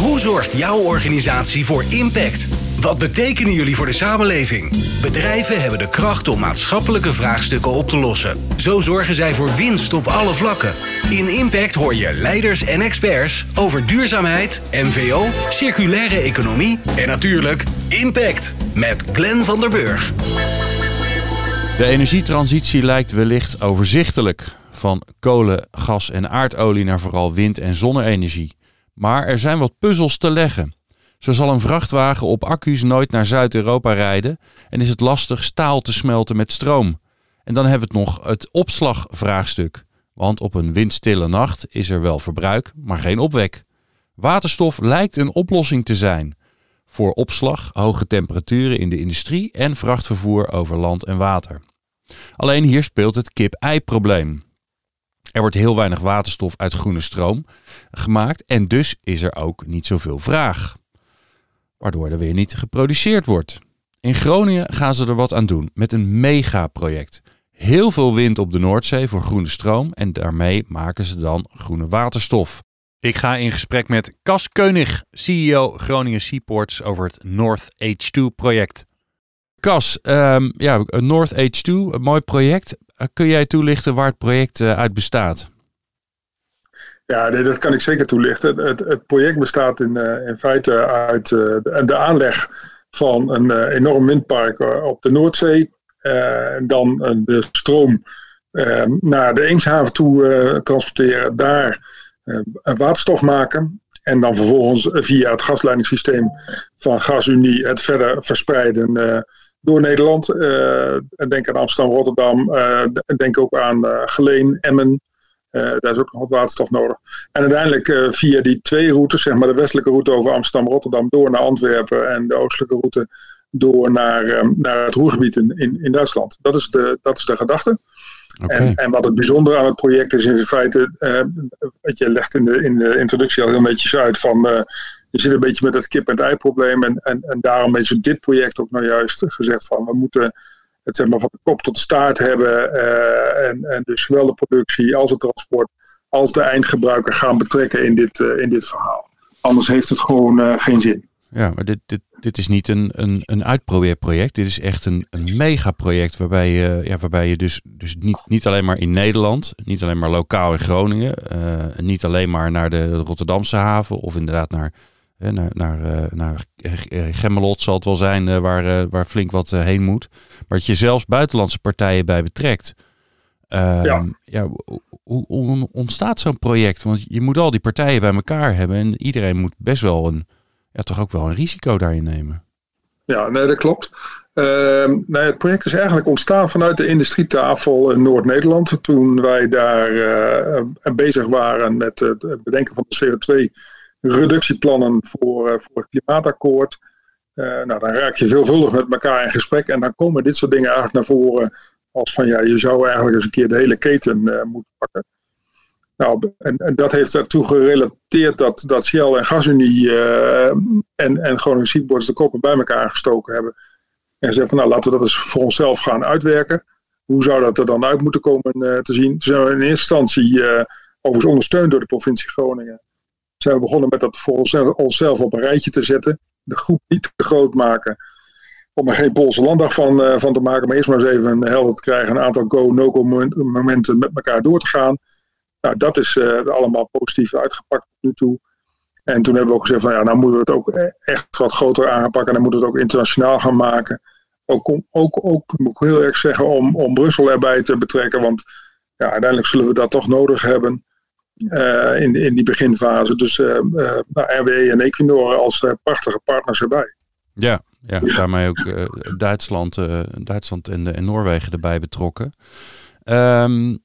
Hoe zorgt jouw organisatie voor impact? Wat betekenen jullie voor de samenleving? Bedrijven hebben de kracht om maatschappelijke vraagstukken op te lossen. Zo zorgen zij voor winst op alle vlakken. In Impact hoor je leiders en experts over duurzaamheid, MVO, circulaire economie en natuurlijk Impact met Glenn van der Burg. De energietransitie lijkt wellicht overzichtelijk. Van kolen, gas en aardolie naar vooral wind- en zonne-energie. Maar er zijn wat puzzels te leggen. Zo zal een vrachtwagen op accu's nooit naar Zuid-Europa rijden en is het lastig staal te smelten met stroom. En dan hebben we het nog het opslagvraagstuk. Want op een windstille nacht is er wel verbruik, maar geen opwek. Waterstof lijkt een oplossing te zijn voor opslag, hoge temperaturen in de industrie en vrachtvervoer over land en water. Alleen hier speelt het kip-ei-probleem. Er wordt heel weinig waterstof uit groene stroom gemaakt en dus is er ook niet zoveel vraag. Waardoor er weer niet geproduceerd wordt. In Groningen gaan ze er wat aan doen met een megaproject. Heel veel wind op de Noordzee voor groene stroom en daarmee maken ze dan groene waterstof. Ik ga in gesprek met Cas Keunig, CEO Groningen Seaports, over het North H2-project. Cas, um, ja, North H2, een mooi project. Uh, kun jij toelichten waar het project uh, uit bestaat? Ja, dat kan ik zeker toelichten. Het, het project bestaat in, uh, in feite uit de, aanleg van een enorm windpark op de Noordzee. dan de stroom naar de Eemshaven toe transporteren, daar waterstof maken. En dan vervolgens via het gasleidingssysteem van GasUnie het verder verspreiden door Nederland. Uh, denk aan Amsterdam, Rotterdam. Uh, denk ook aan uh, Geleen, Emmen. daar is ook nog wat waterstof nodig. En uiteindelijk via die twee routes, zeg maar de westelijke route over Amsterdam, Rotterdam, door naar Antwerpen en de oostelijke route door naar, naar het Roergebied in, in, in, Duitsland. Dat is de, dat is de gedachte. Okay. En, en, wat het bijzondere aan het project is in feite, wat je legt in de, in de introductie al heel netjes uit van je zit een beetje met het kip-en-ei probleem. En, en, en daarom is dit project ook nou juist gezegd van we moeten het zeg maar, van de kop tot de staart hebben. Uh, en, en dus zowel de productie als het transport als de eindgebruiker gaan betrekken in dit, uh, in dit verhaal. Anders heeft het gewoon uh, geen zin. Ja, maar dit, dit, dit is niet een, een, een uitprobeerproject. Dit is echt een, een megaproject waarbij je, ja, waarbij je dus, dus niet, niet alleen maar in Nederland, niet alleen maar lokaal in Groningen, niet alleen maar naar de Rotterdamse haven of inderdaad naar naar, naar, eh, naar eh, Gemmelot zal het wel zijn eh, waar, waar flink wat heen moet. Maar dat je zelfs buitenlandse partijen bij betrekt. Ehm, ja. ja hoe, ontstaat zo'n project? Want je moet al die partijen bij elkaar hebben. En iedereen moet best wel een, ja, toch ook wel een risico daarin nemen. Ja, nee, dat klopt. Uh, nee, het project is eigenlijk ontstaan vanuit de industrietafel in Noord-Nederland. Toen wij daar uh, bezig waren met het bedenken van de CO2 reductieplannen voor, uh, voor het klimaatakkoord. Uh, nou, dan raak je veelvuldig met elkaar in gesprek en dan komen dit soort dingen eigenlijk naar voren als van ja, je zou eigenlijk eens een keer de hele keten uh, moeten pakken. Nou, en, en, dat heeft ertoe gerelateerd dat, dat Shell en GasUnie en, en Groningen Seaports de koppen bij elkaar gestoken hebben. En zeggen van nou, laten we dat eens voor onszelf gaan uitwerken. Hoe zou dat er dan uit moeten komen te zien? Ze zijn in eerste instantie overigens ondersteund door de provincie Groningen zijn we begonnen met dat voor onszelf op een rijtje te zetten. De groep niet te groot maken. Om er geen Poolse landdag van, uh, van te maken. Maar eerst maar eens even een helder te krijgen. Een aantal go-no-go momenten met elkaar door te gaan. Nou, dat is uh, allemaal positief uitgepakt tot nu toe. En toen hebben we ook gezegd van ja, nou moeten we het ook echt wat groter aanpakken. En dan moeten we het ook internationaal gaan maken. Ook, ook, ook moet ik heel erg zeggen, om, om Brussel erbij te betrekken. Want ja, uiteindelijk zullen we dat toch nodig hebben. Uh, in, in die beginfase. Dus uh, uh, RWE en Equinor als prachtige partners erbij. Ja, ja daarmee ook Duitsland, Duitsland en, en, Noorwegen erbij betrokken. Um,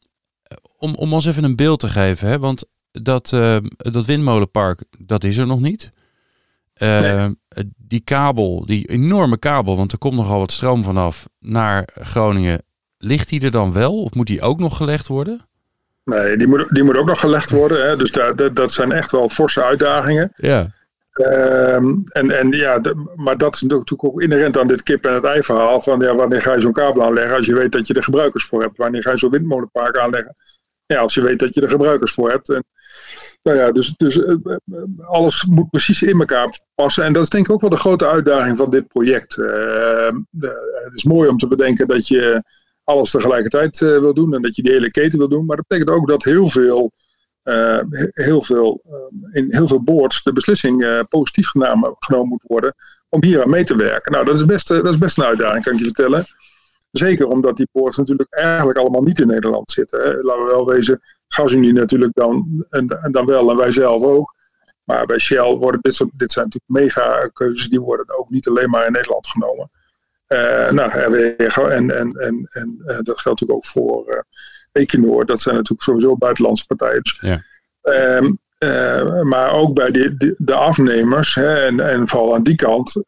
om, om ons even een beeld te geven, hè, want dat, dat windmolenpark, dat is er nog niet. Nee. Die kabel, die enorme kabel, want er komt nogal wat stroom vanaf naar Groningen. Ligt die er dan wel of moet die ook nog gelegd worden? Nee, die moet, die moet ook nog gelegd worden. Hè? Dus dat, dat zijn echt wel forse uitdagingen. Ja. Um, en, en ja, maar dat is natuurlijk ook inherent aan dit kip- en het ei-verhaal. Van ja, wanneer ga je zo'n kabel aanleggen als je weet dat je er gebruikers voor hebt? Wanneer ga je zo'n windmolenpark aanleggen? Ja, als je weet dat je er gebruikers voor hebt. En Nou ja, dus, dus eh, alles moet precies in elkaar passen. En dat is denk ik ook wel de grote uitdaging van dit project. de, het is mooi om te bedenken dat je alles tegelijkertijd wil doen en dat je die hele keten wil doen. Maar dat betekent ook dat heel veel, heel veel, in heel veel boards de beslissing positief genomen, genomen moet worden om hier aan mee te werken. Nou, dat is best, dat is best een uitdaging, kan ik je vertellen. Zeker omdat die boards natuurlijk eigenlijk allemaal niet in Nederland zitten. Hè. Laten we wel wezen, GasUnie natuurlijk dan, en, en, dan wel en wij zelf ook. Maar bij Shell worden dit soort, dit zijn natuurlijk mega keuzes, die worden ook niet alleen maar in Nederland genomen. Uh, nou, en, en, en, en uh, dat geldt natuurlijk ook voor uh, Equinor. Dat zijn natuurlijk sowieso buitenlandse partijen. Dus, ja. Um, uh, maar ook bij de, de, afnemers, hè, en, en vooral aan die kant,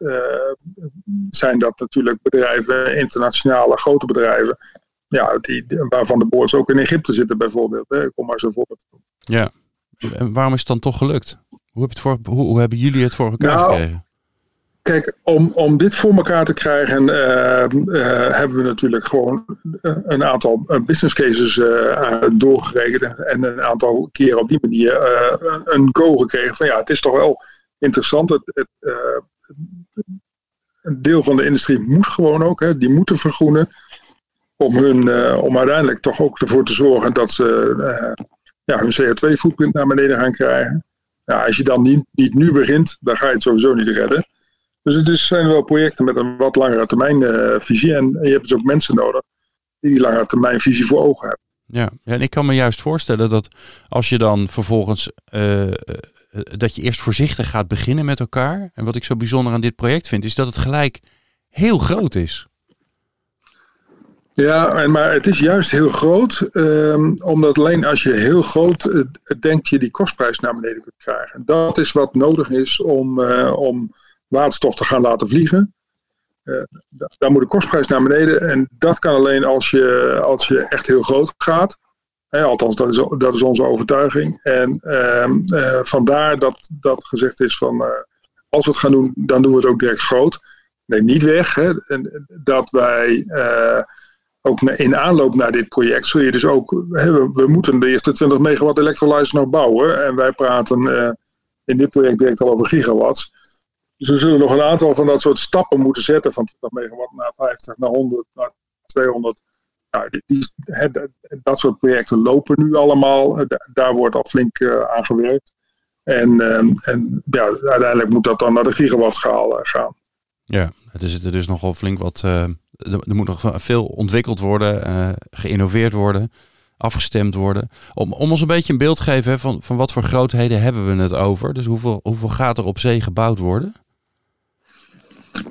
zijn dat natuurlijk bedrijven, internationale grote bedrijven, ja, die, waarvan de boards ook in Egypte zitten bijvoorbeeld. Hè. Kom maar zo voorbeeld. Ja, en waarom is het dan toch gelukt? Hoe, heb het voor, hoe, hoe hebben jullie het voor elkaar nou, gekregen? Kijk, om, om dit voor elkaar te krijgen, uh, uh, hebben we natuurlijk gewoon een aantal business cases doorgerekend. En een aantal keer op die manier een go gekregen van ja, het is toch wel interessant. Het, het, een deel van de industrie moet gewoon ook, hè, die moeten vergroenen. Om, hun, om uiteindelijk toch ook ervoor te zorgen dat ze ja, hun CO2-footprint naar beneden gaan krijgen. Als je dan niet, niet nu begint, dan ga je het sowieso niet redden. Dus het is, zijn wel projecten met een wat langere termijn uh, visie. En, je hebt dus ook mensen nodig die die langere termijn visie voor ogen hebben. Ja. ja, en ik kan me juist voorstellen dat als je dan vervolgens uh, dat je eerst voorzichtig gaat beginnen met elkaar. En wat ik zo bijzonder aan dit project vind, is dat het gelijk heel groot is. Ja, maar het is juist heel groot, um, omdat alleen als je heel groot uh, denkt je die kostprijs naar beneden kunt krijgen. Dat is wat nodig is om, uh, om waterstof te gaan laten vliegen. Uh, daar moet de kostprijs naar beneden. En dat kan alleen als je, als je echt heel groot gaat. althans, dat is, dat is onze overtuiging. En uh, uh, vandaar dat, dat gezegd is van uh, als we het gaan doen, dan doen we het ook direct groot. Neem niet weg hè, dat wij ook in aanloop naar dit project zul je dus ook, hè, we, we, moeten de eerste 20 megawatt electrolyzer nog bouwen. En wij praten in dit project direct al over gigawatts. Dus we zullen nog een aantal van dat soort stappen moeten zetten. Van 20 megawatt naar 50, naar 100, naar 200. Nou, die, dat soort projecten lopen nu allemaal. Daar wordt al flink uh, aan gewerkt. En, ehm, en ja, uiteindelijk moet dat dan naar de gigawattschaal uh, gaan. Ja, er zit er dus nogal flink wat. Er moet nog veel ontwikkeld worden, geïnnoveerd worden, afgestemd worden. Om, om ons een beetje een beeld te geven van, van wat voor grootheden hebben we het over. Dus hoeveel, hoeveel gaat er op zee gebouwd worden?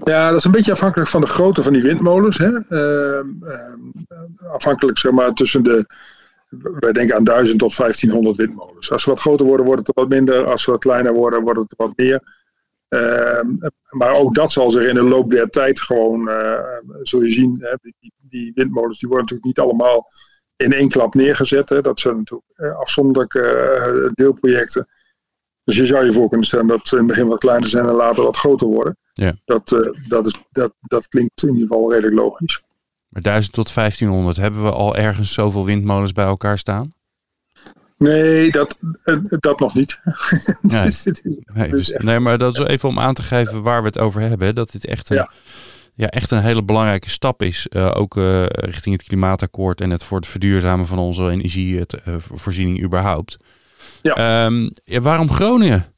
Ja, dat is een beetje afhankelijk van de grootte van die windmolens. Hè. Uh, uh, afhankelijk zeg maar tussen de, wij denken aan 1000 tot 1500 windmolens. Als ze wat groter worden, wordt het wat minder. Als ze wat kleiner worden, wordt het wat meer. Uh, maar ook dat zal zich in de loop der tijd gewoon, uh, zul je zien, hè, die, die, windmolens die worden natuurlijk niet allemaal in één klap neergezet. Hè. Dat zijn natuurlijk eh, afzonderlijke deelprojecten. Dus je zou je voor kunnen stellen dat ze in het begin wat kleiner zijn en later wat groter worden. Ja. Dat, uh, dat, is, dat, dat klinkt in ieder geval redelijk logisch. Maar 1000 tot 1500, hebben we al ergens zoveel windmolens bij elkaar staan? Nee, dat, uh, dat nog niet. Nee. dus, nee, dus, nee, maar dat is even om aan te geven waar we het over hebben. Dat dit echt een, ja. ja echt een hele belangrijke stap is. Uh, ook richting het klimaatakkoord en het voor het verduurzamen van onze energievoorziening überhaupt. Ja. Um, ja, waarom Groningen?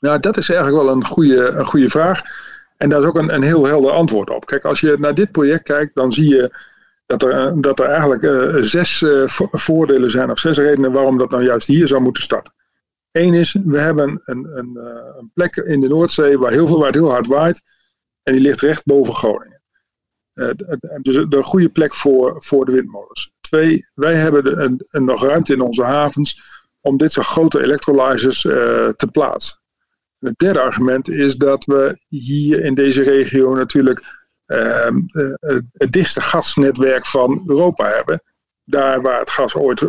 Nou, dat is eigenlijk wel een goede, een goede vraag. En daar is ook een, een heel helder antwoord op. Kijk, als je naar dit project kijkt, dan zie je dat er, dat er eigenlijk uh, zes uh, voordelen zijn, of zes redenen waarom dat nou juist hier zou moeten starten. Eén is, we hebben een, een, een plek in de Noordzee waar heel veel waar het heel hard waait. En die ligt recht boven Groningen. dus een goede plek voor, voor de windmolens. Twee, wij hebben de, een nog ruimte in onze havens om dit soort grote electrolyzers te plaatsen. Het derde argument is dat we hier in deze regio natuurlijk uh, het dichtste gasnetwerk van Europa hebben. Daar waar het gas ooit uh,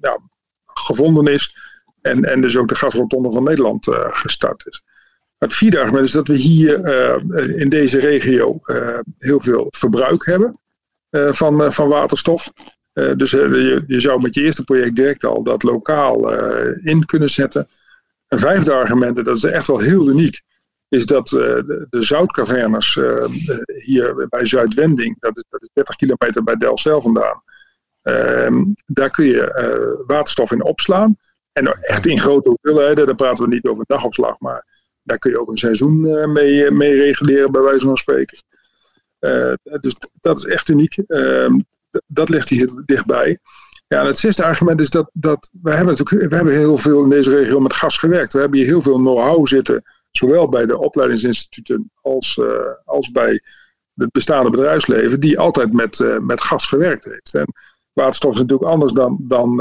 ja, gevonden is en, en dus ook de gasrotonde van Nederland uh, gestart is. Het vierde argument is dat we hier in deze regio heel veel verbruik hebben van, van waterstof. dus je, je, zou met je eerste project direct al dat lokaal in kunnen zetten. Een vijfde argument, en dat is echt wel heel uniek, is dat de, de zoutcavernes hier bij Zuidwending, dat is, dat is 30 kilometer bij Delfzijl vandaan, ehm, daar kun je waterstof in opslaan. En echt in grote hoeveelheden, daar praten we niet over dagopslag, maar daar kun je ook een seizoen eh, mee, eh, mee reguleren, bij wijze van spreken. Eh, dus dat is echt uniek. Ehm, dat ligt hier dichtbij. Ja, het zesde argument is dat, dat we, hebben natuurlijk, we hebben heel veel in deze regio met gas gewerkt. We hebben hier heel veel know-how zitten, zowel bij de opleidingsinstituten als, als bij het bestaande bedrijfsleven, die altijd met, met gas gewerkt heeft. En waterstof is natuurlijk anders dan, dan,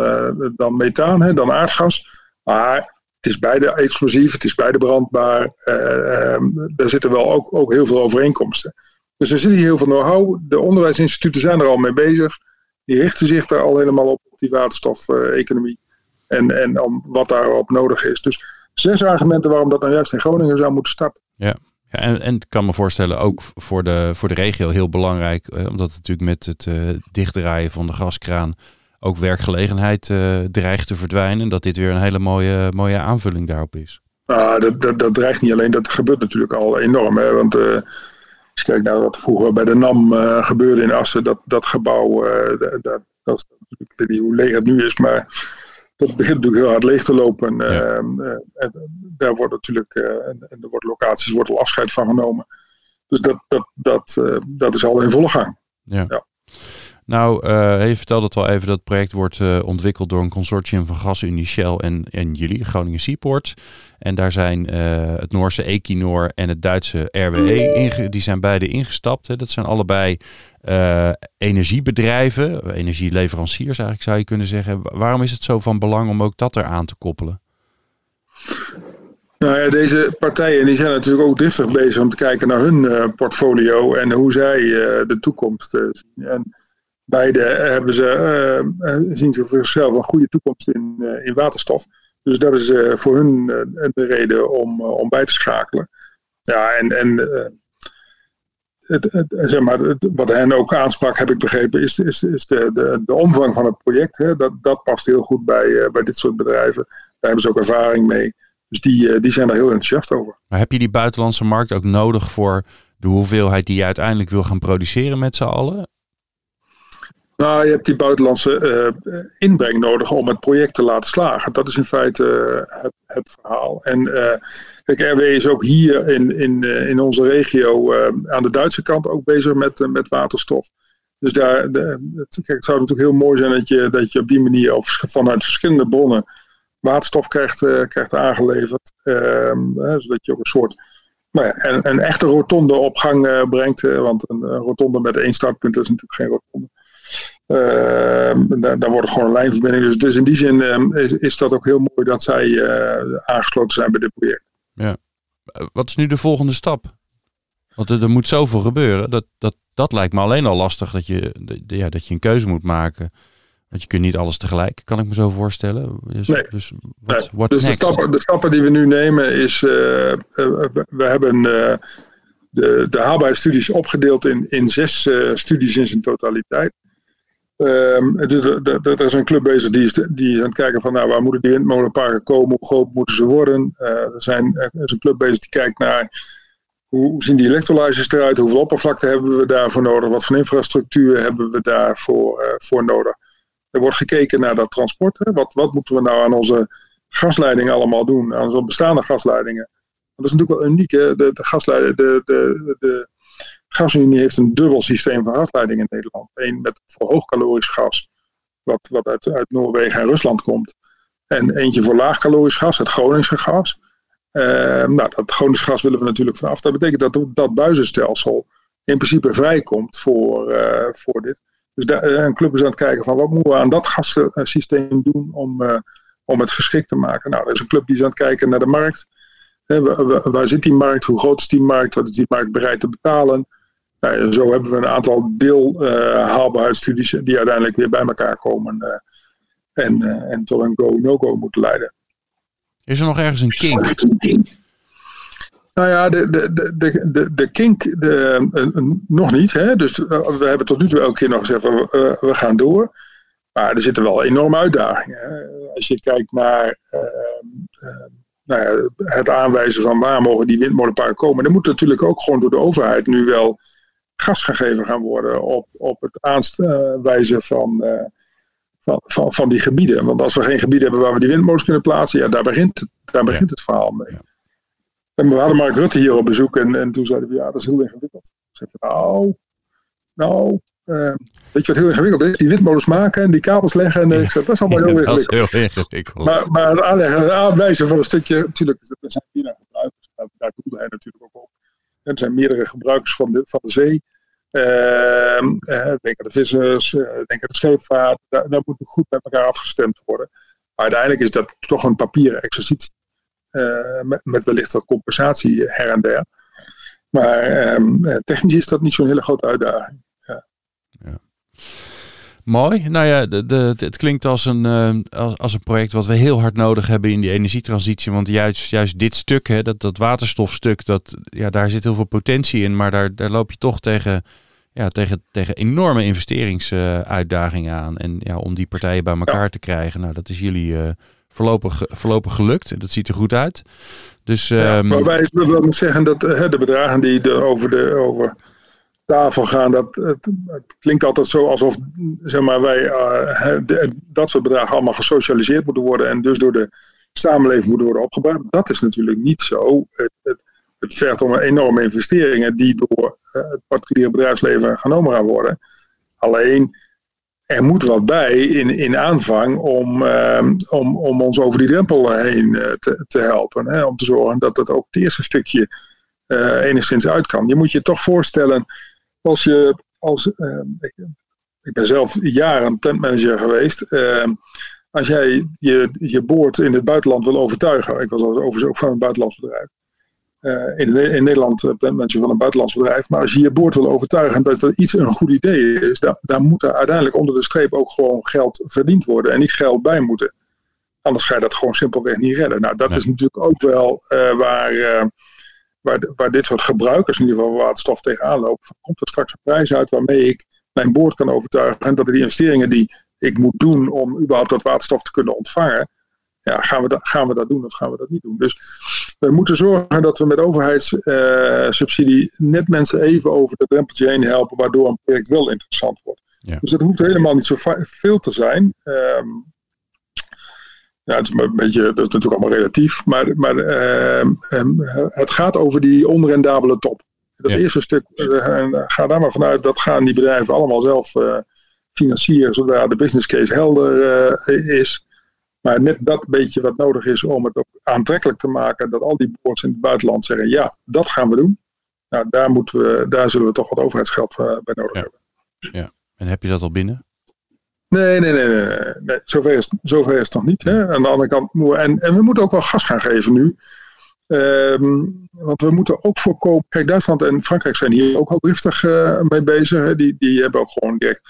dan methaan, hè, dan aardgas. Maar het is beide explosief, het is beide brandbaar. Uh, daar zitten wel ook, ook heel veel overeenkomsten. Dus er zit hier heel veel know-how. De onderwijsinstituten zijn er al mee bezig. Die richten zich daar al helemaal op, op die waterstof-economie. en, en om wat daarop nodig is. Dus zes argumenten waarom dat nou juist in Groningen zou moeten starten. Ja, ja, en, en ik kan me voorstellen, ook voor de, voor de regio heel belangrijk, eh, omdat het natuurlijk met het uh, dichtdraaien van de gaskraan ook werkgelegenheid uh, dreigt te verdwijnen. Dat dit weer een hele mooie, mooie aanvulling daarop is. Nou, dat, dat, dat dreigt niet alleen, dat gebeurt natuurlijk al enorm. Hè? Want uh, als je kijkt naar wat vroeger bij de NAM uh, gebeurde in Assen, dat, dat gebouw, dat, dat, dat, ik weet niet hoe leeg het nu is, maar dat begint natuurlijk heel hard leeg te lopen. Ja. Ehm, en daar wordt natuurlijk, en er wordt locaties wordt al afscheid van genomen. Dus dat, dat, dat, dat is al in volle gang. Ja. ja. Nou, uh, je vertelde het al even, dat project wordt uh, ontwikkeld door een consortium van GasUnie, Shell en, en jullie, Groningen Seaports. En daar zijn uh, het Noorse Equinor en het Duitse RWE, die zijn beide ingestapt. Hè. Dat zijn allebei energiebedrijven, energieleveranciers eigenlijk zou je kunnen zeggen. Waarom is het zo van belang om ook dat eraan te koppelen? Nou ja, deze partijen die zijn natuurlijk ook driftig bezig om te kijken naar hun portfolio en hoe zij de toekomst zien. En beide hebben ze, uh, zien ze voor zichzelf een goede toekomst in, in waterstof. Dus dat is voor hun de reden om, om bij te schakelen. Ja, en, en het, het, zeg maar, wat hen ook aansprak, heb ik begrepen, is, is, is de, de, de omvang van het project. Hè? Dat, dat past heel goed bij, bij dit soort bedrijven. Daar hebben ze ook ervaring mee. Dus die, die zijn er heel enthousiast over. Maar heb je die buitenlandse markt ook nodig voor de hoeveelheid die je uiteindelijk wil gaan produceren met z'n allen? Nou, je hebt die buitenlandse uh, inbreng nodig om het project te laten slagen. Dat is in feite uh, het, het, verhaal. En uh, kijk, RW is ook hier in, in, in onze regio aan de Duitse kant ook bezig met, met waterstof. Dus daar, de, het, kijk, het zou natuurlijk heel mooi zijn dat je, dat je op die manier of vanuit verschillende bronnen waterstof krijgt, krijgt aangeleverd. Ehm, zodat je ook een soort nou een, echte rotonde op gang brengt. want een rotonde met één startpunt is natuurlijk geen rotonde. Uh, daar, daar wordt gewoon een lijnverbinding. Dus, dus in die zin ehm, is, is, dat ook heel mooi dat zij uh, aangesloten zijn bij dit project. Ja. Wat is nu de volgende stap? Want er, er, moet zoveel gebeuren. Dat, dat, dat lijkt me alleen al lastig dat je, de, ja, dat je een keuze moet maken. Want je kunt niet alles tegelijk, kan ik me zo voorstellen. Dus, nee. dus, wat, dus de, stappen, de stappen die we nu nemen is, uh, we hebben de, de haalbaarheidsstudies opgedeeld in, in zes studies in zijn totaliteit. Um, er is een club bezig die is, die aan het kijken van nou, waar moeten die windmolenparken komen, hoe groot moeten ze worden. Uh, er, zijn, er is een club bezig die kijkt naar hoe zien die electrolyzers eruit, hoeveel oppervlakte hebben we daarvoor nodig, wat voor infrastructuur hebben we daarvoor uh, voor nodig. Er wordt gekeken naar dat transport. Hè. Wat, wat moeten we nou aan onze gasleidingen allemaal doen, aan onze bestaande gasleidingen. Dat is natuurlijk wel uniek. Hè. De, de, gasleiding, de, de, de, GasUnie heeft een dubbel systeem van gasleidingen in Nederland. Eén met voor hoogkalorisch gas, wat, wat uit, uit Noorwegen en Rusland komt. En eentje voor laagkalorisch gas, het Groningse gas. Uh, nou, dat Groningse gas willen we natuurlijk vanaf. Dat betekent dat dat buizenstelsel in principe vrijkomt voor, uh, voor dit. Dus uh, een club is aan het kijken van wat moeten we aan dat gassysteem doen om, om het geschikt te maken. Nou, er is een club die is aan het kijken naar de markt. Waar zit die markt? Hoe groot is die markt? Wat is die markt bereid te betalen? Nou, zo hebben we een aantal deel uh, haalbaarheidsstudies die uiteindelijk weer bij elkaar komen uh, en, uh, en tot een go-no-go moeten leiden. Is er nog ergens een kink? Nou ja, de, de, de, de, de kink de, nog niet. Hè? Dus we hebben tot nu toe elke keer nog gezegd, we, we gaan door. Maar er zitten wel enorme uitdagingen. Als je kijkt naar nou ja, het aanwijzen van waar mogen die windmolenparken komen. Dan moet natuurlijk ook gewoon door de overheid nu wel gas gegeven gaan worden op, op het aanwijzen van, uh, van, van, van die gebieden. Want als we geen gebieden hebben waar we die windmolens kunnen plaatsen, ja, daar begint, het, daar begint het verhaal mee. En we hadden Mark Rutte hier op bezoek en, en toen zeiden we, ja, dat is heel ingewikkeld. Zeiden nou, nou, uh, weet je wat heel ingewikkeld is? Die windmolens maken en die kabels leggen. En, uh, ik zei, dat is allemaal heel ingewikkeld. Dat is heel ingewikkeld. Maar, maar het aanleggen en aanwijzen van een stukje, natuurlijk, er zijn hier naar gebruikers, daar doelde hij natuurlijk ook op. Er zijn meerdere gebruikers van de, van de zee. Uh, denk aan de vissers, uh, denk aan de scheepvaart. Daar, moet goed met elkaar afgestemd worden. Maar uiteindelijk is dat toch een papieren exercitie. Uh, met, met, wellicht wat compensatie her en der. Maar ehm, technisch is dat niet zo'n hele grote uitdaging. Ja. ja. Mooi. Nou ja, de, de, het klinkt als een, uh, als, als, een project wat we heel hard nodig hebben in die energietransitie. Want juist, juist dit stuk, hè, dat, dat waterstofstuk, dat, ja, daar zit heel veel potentie in. Maar daar, daar loop je toch tegen, ja, tegen, tegen enorme investeringsuitdagingen aan. En ja, om die partijen bij elkaar te krijgen, nou, dat is jullie uh, voorlopig, voorlopig gelukt. Dat ziet er goed uit. Dus, ja, um, maar wij willen zeggen dat uh, de bedragen die er over de... Over tafel gaan, dat, het, klinkt altijd zo alsof zeg maar, wij uh, dat soort bedragen allemaal gesocialiseerd moeten worden en dus door de samenleving moeten worden opgebouwd. Dat is natuurlijk niet zo. Het, het, het vergt om enorme investeringen die door uh, het particuliere bedrijfsleven genomen gaan worden. Alleen er moet wat bij in, in aanvang om, uh, om, om ons over die drempel heen te, te helpen. Hè? Om te zorgen dat het ook het eerste stukje enigszins uit kan. Je moet je toch voorstellen als je als, ik, ik, ben zelf jaren plantmanager geweest. Uh, als jij je, je boord in het buitenland wil overtuigen. Ik was overigens ook van een buitenlands bedrijf. Uh, in, in, Nederland plantmanager van een buitenlands bedrijf. Maar als je je boord wil overtuigen dat er iets een goed idee is. Dan, dan moet er uiteindelijk onder de streep ook gewoon geld verdiend worden. En niet geld bij moeten. Anders ga je dat gewoon simpelweg niet redden. Nou, dat is natuurlijk ook wel waar waar, waar dit soort gebruikers, in ieder geval waterstof tegenaan lopen, komt er straks een prijs uit waarmee ik mijn boord kan overtuigen en dat de investeringen die ik moet doen om überhaupt dat waterstof te kunnen ontvangen, ja, gaan we, dat, gaan we dat doen of gaan we dat niet doen? Dus we moeten zorgen dat we met overheidssubsidie uh, net mensen even over de drempeltje heen helpen, waardoor een project wel interessant wordt. Ja. Dus dat hoeft helemaal niet zo veel te zijn. Um, ja, het is een beetje, dat is natuurlijk allemaal relatief, maar, maar uh, het gaat over die onrendabele top. Dat eerste stuk, uh, ga daar maar vanuit, dat gaan die bedrijven allemaal zelf uh, financieren, zodra de business case helder is. Maar net dat beetje wat nodig is om het ook aantrekkelijk te maken, dat al die boards in het buitenland zeggen, ja, dat gaan we doen. Nou, daar, moeten we, daar zullen we toch wat overheidsgeld bij nodig ja. hebben. Ja, en heb je dat al binnen? Nee, nee, nee, nee, nee. Zover, is, zover is het nog niet. Hè. Aan de andere kant, en, en we moeten ook wel gas gaan geven nu. Um, want we moeten ook voorkomen. Kijk, Duitsland en Frankrijk zijn hier ook al driftig uh, mee bezig. Hè. Die, die hebben ook gewoon direct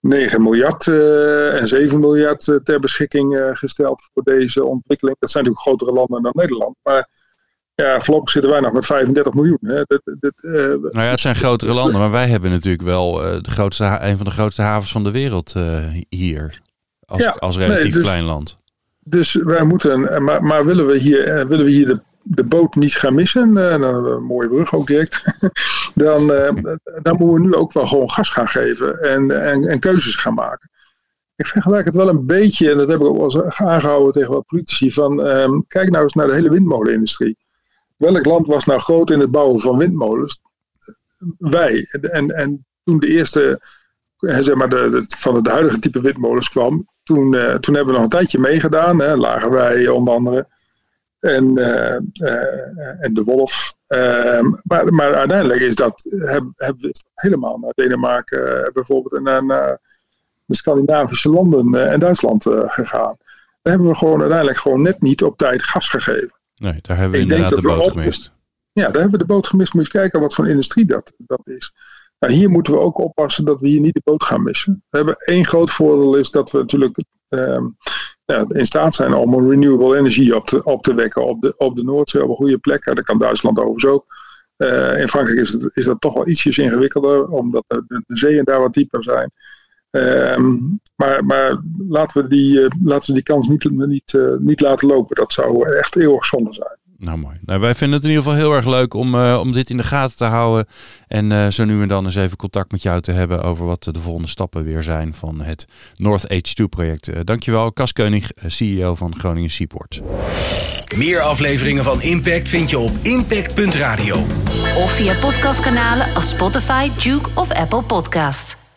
9 miljard uh, en 7 miljard uh, ter beschikking gesteld voor deze ontwikkeling. Dat zijn natuurlijk grotere landen dan Nederland. Maar ja, voorlopig zitten wij nog met 35 miljoen. Hè. Dat, dat, uh, nou ja, het zijn grotere landen, maar wij hebben natuurlijk wel uh, de grootste, een van de grootste havens van de wereld uh, hier. Als, ja, als relatief nee, dus, klein land. Dus wij moeten, maar, maar willen we hier, willen we hier de, de boot niet gaan missen, een mooie brug ook direct, dan, dan moeten we nu ook wel gewoon gas gaan geven en, en, en keuzes gaan maken. Ik vergelijk het wel een beetje, en dat heb ik ook wel eens aangehouden tegen wat politici, van um, kijk nou eens naar de hele windmolenindustrie welk land was nou groot in het bouwen van windmolens? Wij. En, en toen de eerste, zeg maar, de, van het huidige type windmolens kwam, toen, uh, toen hebben we nog een tijdje meegedaan. Hè, lagen wij onder andere. En, uh, en de Wolf. Ehm, maar, maar uiteindelijk is dat, hebben heb we helemaal naar Denemarken bijvoorbeeld en naar de Scandinavische landen en Duitsland gegaan. Daar hebben we gewoon uiteindelijk gewoon net niet op tijd gas gegeven. Nee, daar hebben we ik inderdaad de boot gemist. Ja, daar hebben we de boot gemist. Moet je kijken wat voor industrie dat, dat is. Nou, hier moeten we ook oppassen dat we hier niet de boot gaan missen. We hebben één groot voordeel is dat we natuurlijk ja, in staat zijn om een renewable energie op te, op te wekken op de, op de Noordzee op een goede plek. Dat kan Duitsland overigens ook. Uh, in Frankrijk is, het, is dat toch wel ietsjes ingewikkelder, omdat de, de, zeeën daar wat dieper zijn. Ehm, maar, maar laten, we die, laten we die kans niet, niet, niet laten lopen. Dat zou echt eeuwig zonde zijn. Nou, mooi. Nou, wij vinden het in ieder geval heel erg leuk om, uh, om dit in de gaten te houden. En uh, zo nu en dan eens even contact met jou te hebben over wat de volgende stappen weer zijn van het North H2-project. Uh, dankjewel, Kas Keunig, CEO van Groningen Seaport. Meer afleveringen van Impact vind je op impact.radio. Of via podcastkanalen als Spotify, Duke of Apple Podcast.